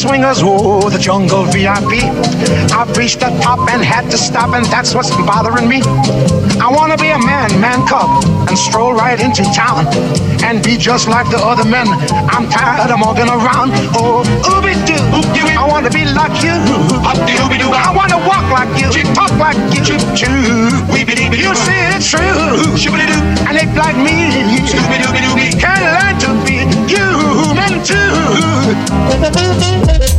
Swingers, oh, the jungle VIP. I've reached the top and had to stop, and that's what's bothering me. I wanna be a man, man cub and stroll right into town and be just like the other men. I'm tired of walking around. Oh, ooby doo, I want to be like you. I want to walk like you, talk like you. You see it's true, and act like me. Can't learn to be human too good.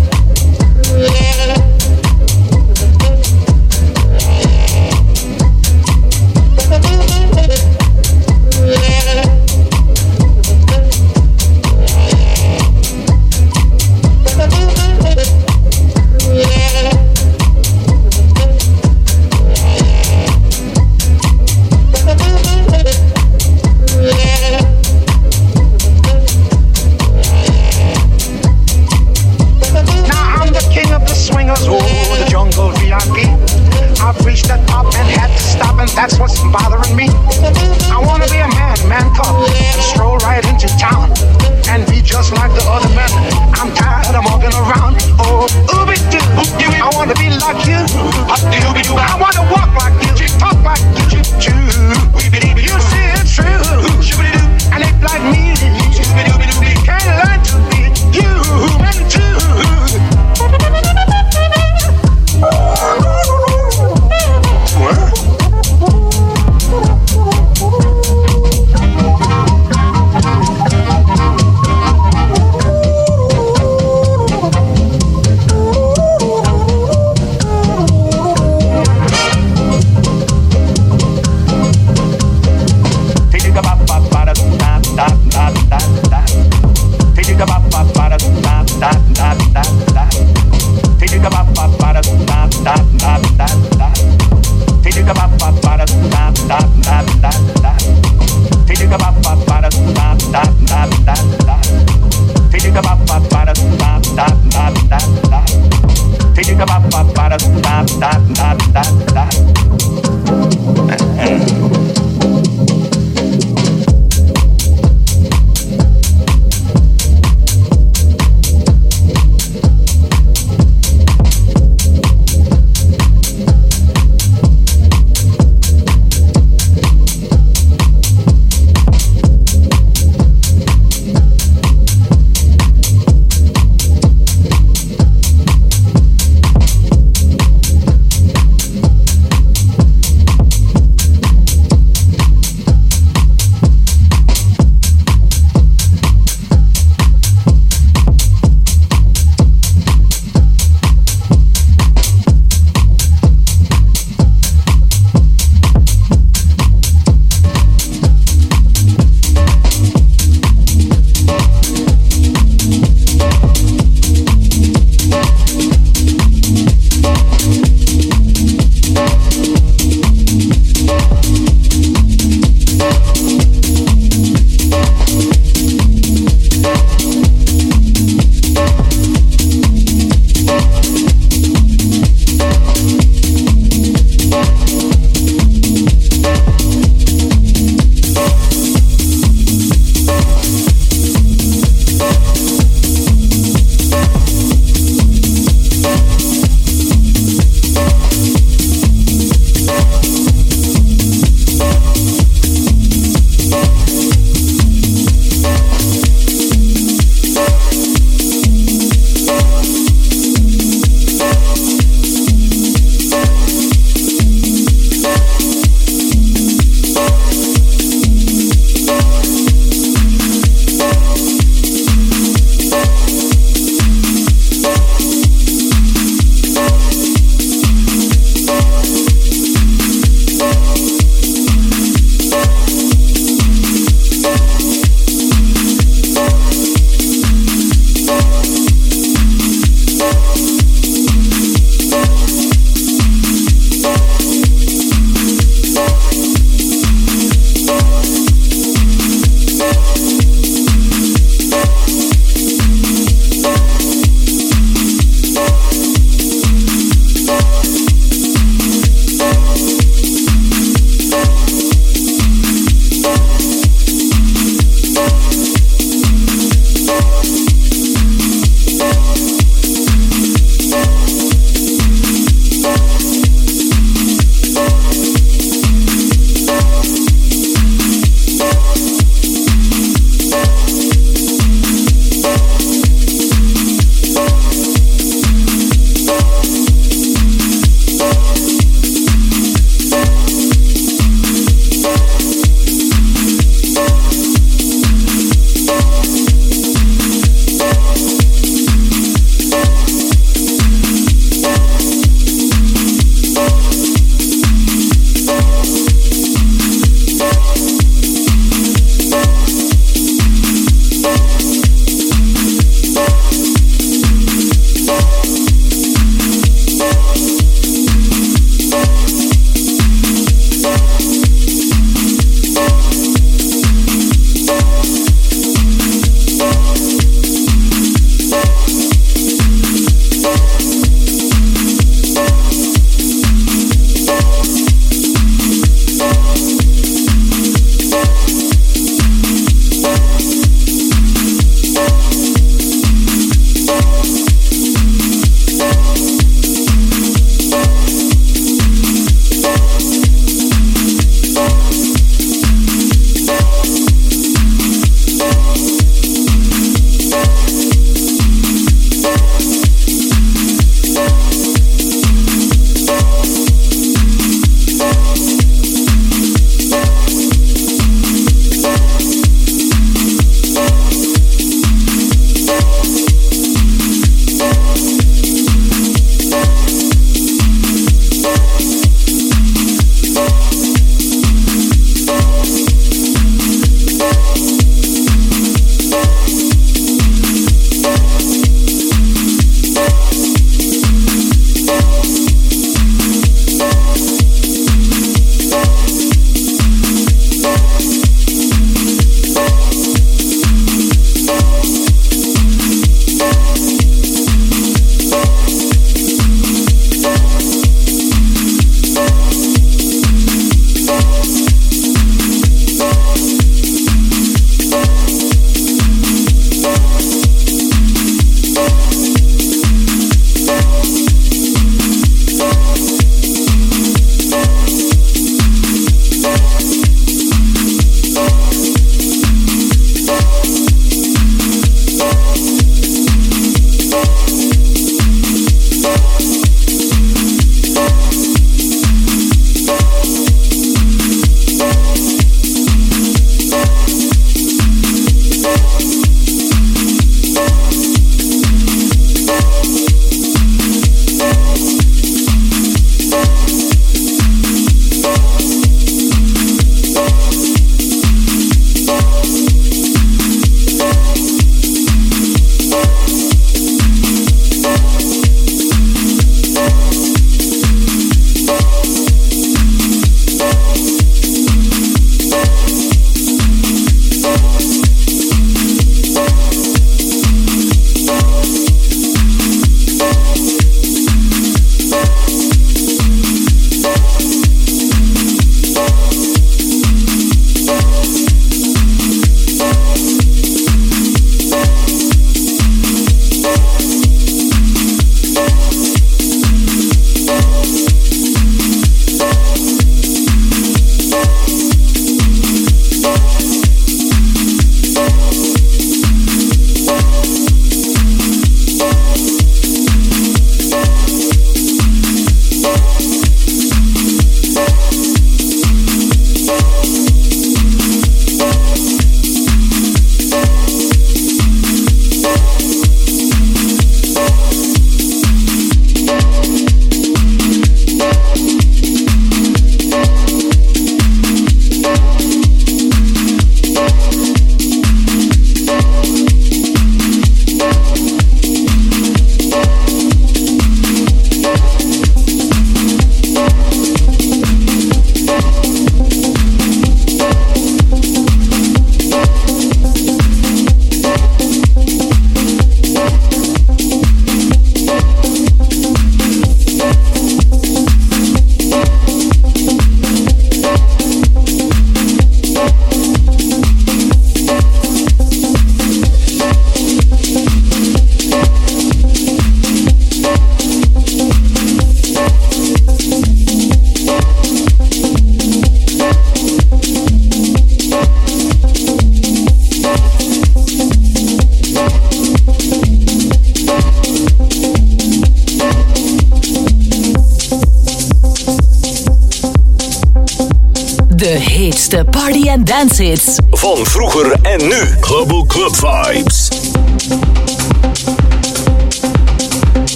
De party en dance hits. Van vroeger en nu. Global Club Vibes.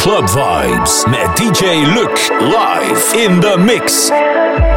Club Vibes met DJ Luc live in the mix.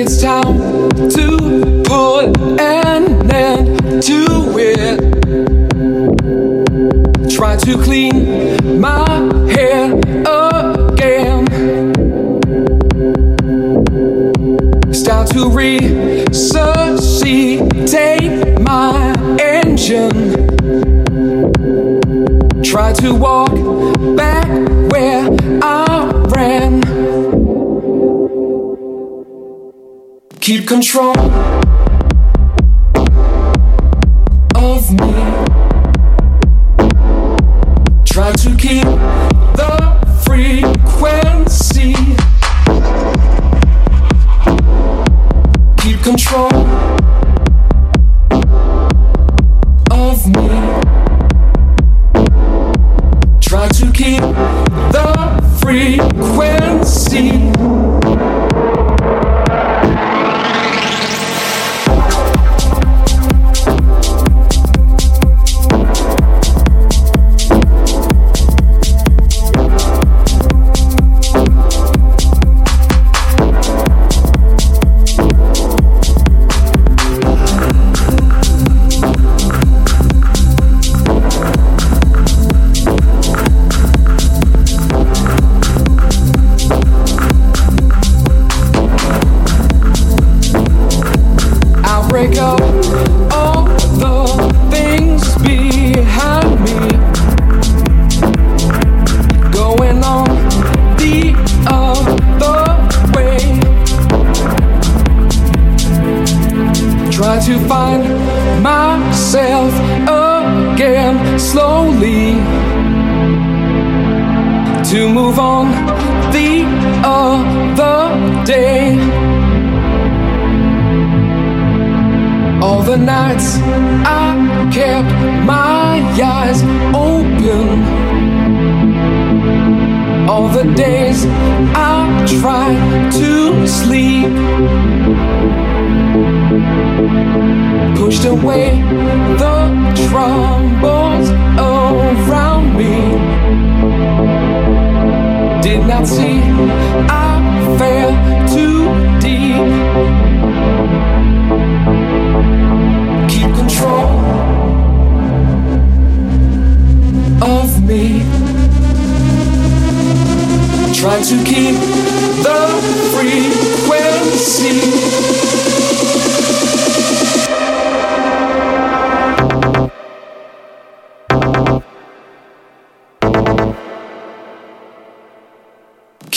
it's time to put an end to it. Try to clean my hair again. Start to resuscitate my engine. Try to walk keep control. to move on the other day. All the nights I kept my eyes open. All the days I tried to sleep. Pushed away the troubles around me cannot see. I fell too deep. Keep control of me. Try to keep the frequency.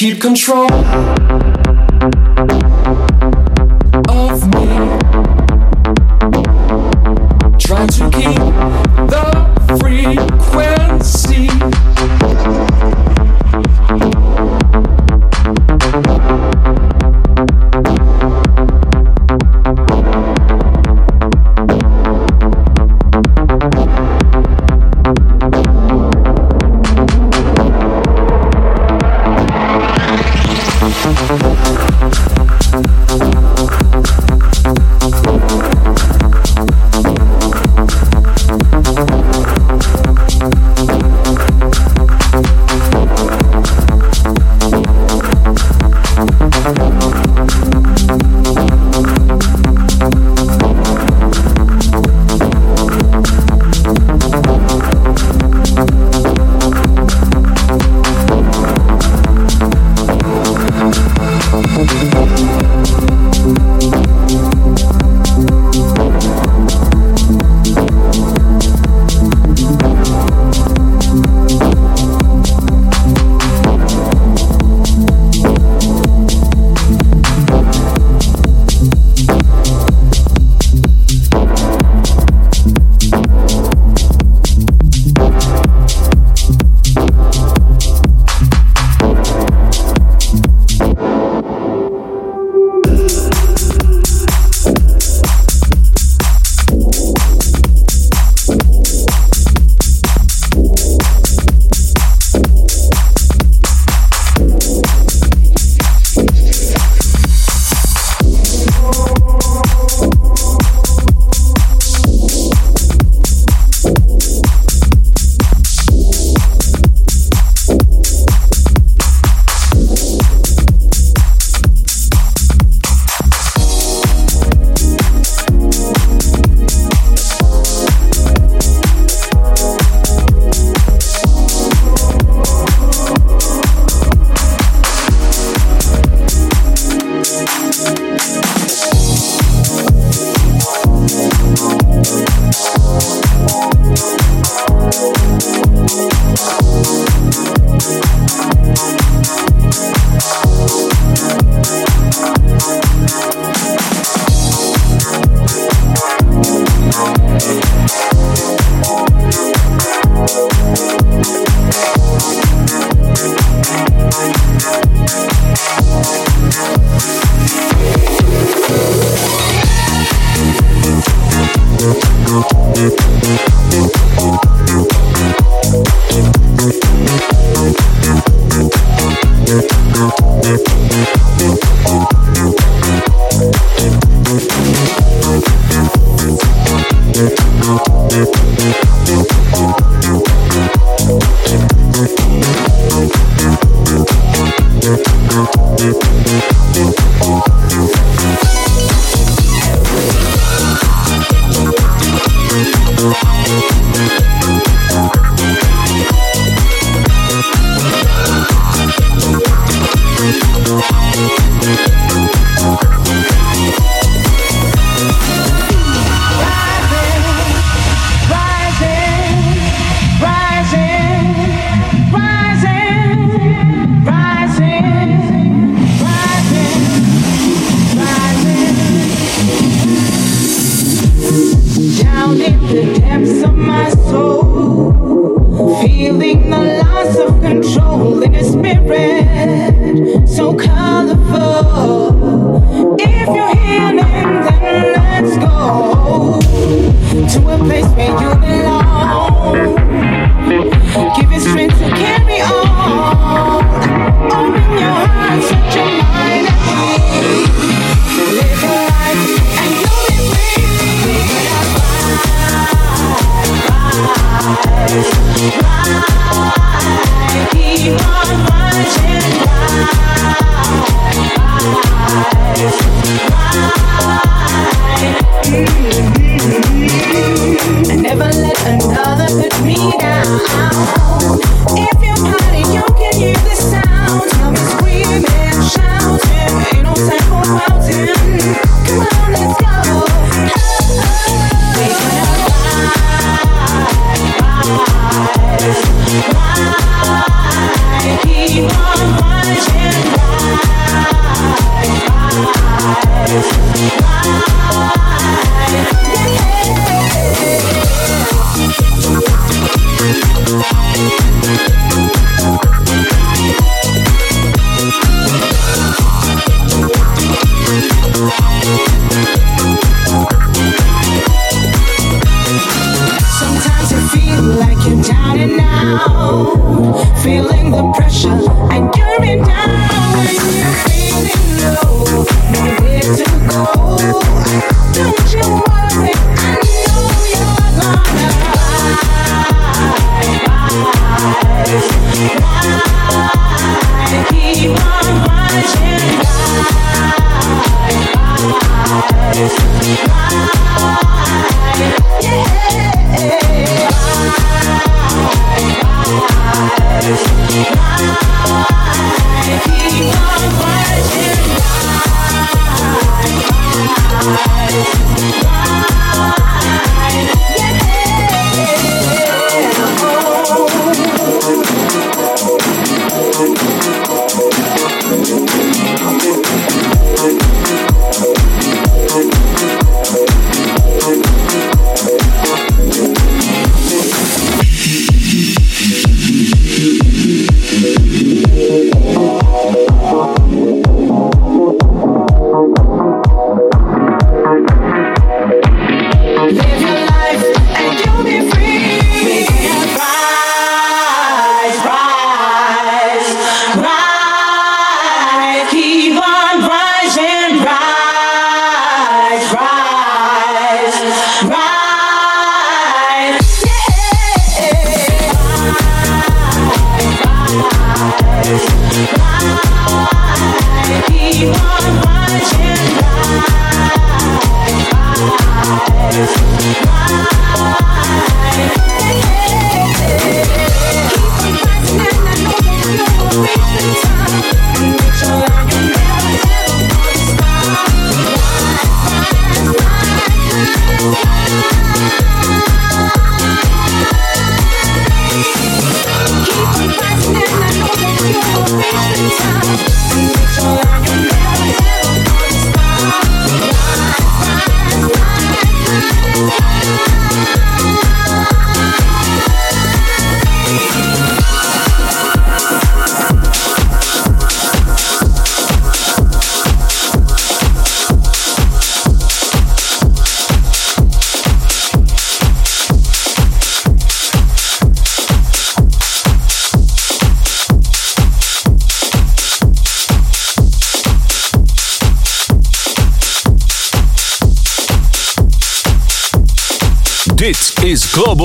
keep control.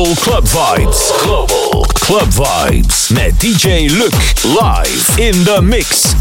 Global Club Vibes. Global Club Vibes met DJ Luc live in the mix.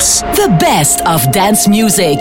Vibes. The best of dance music.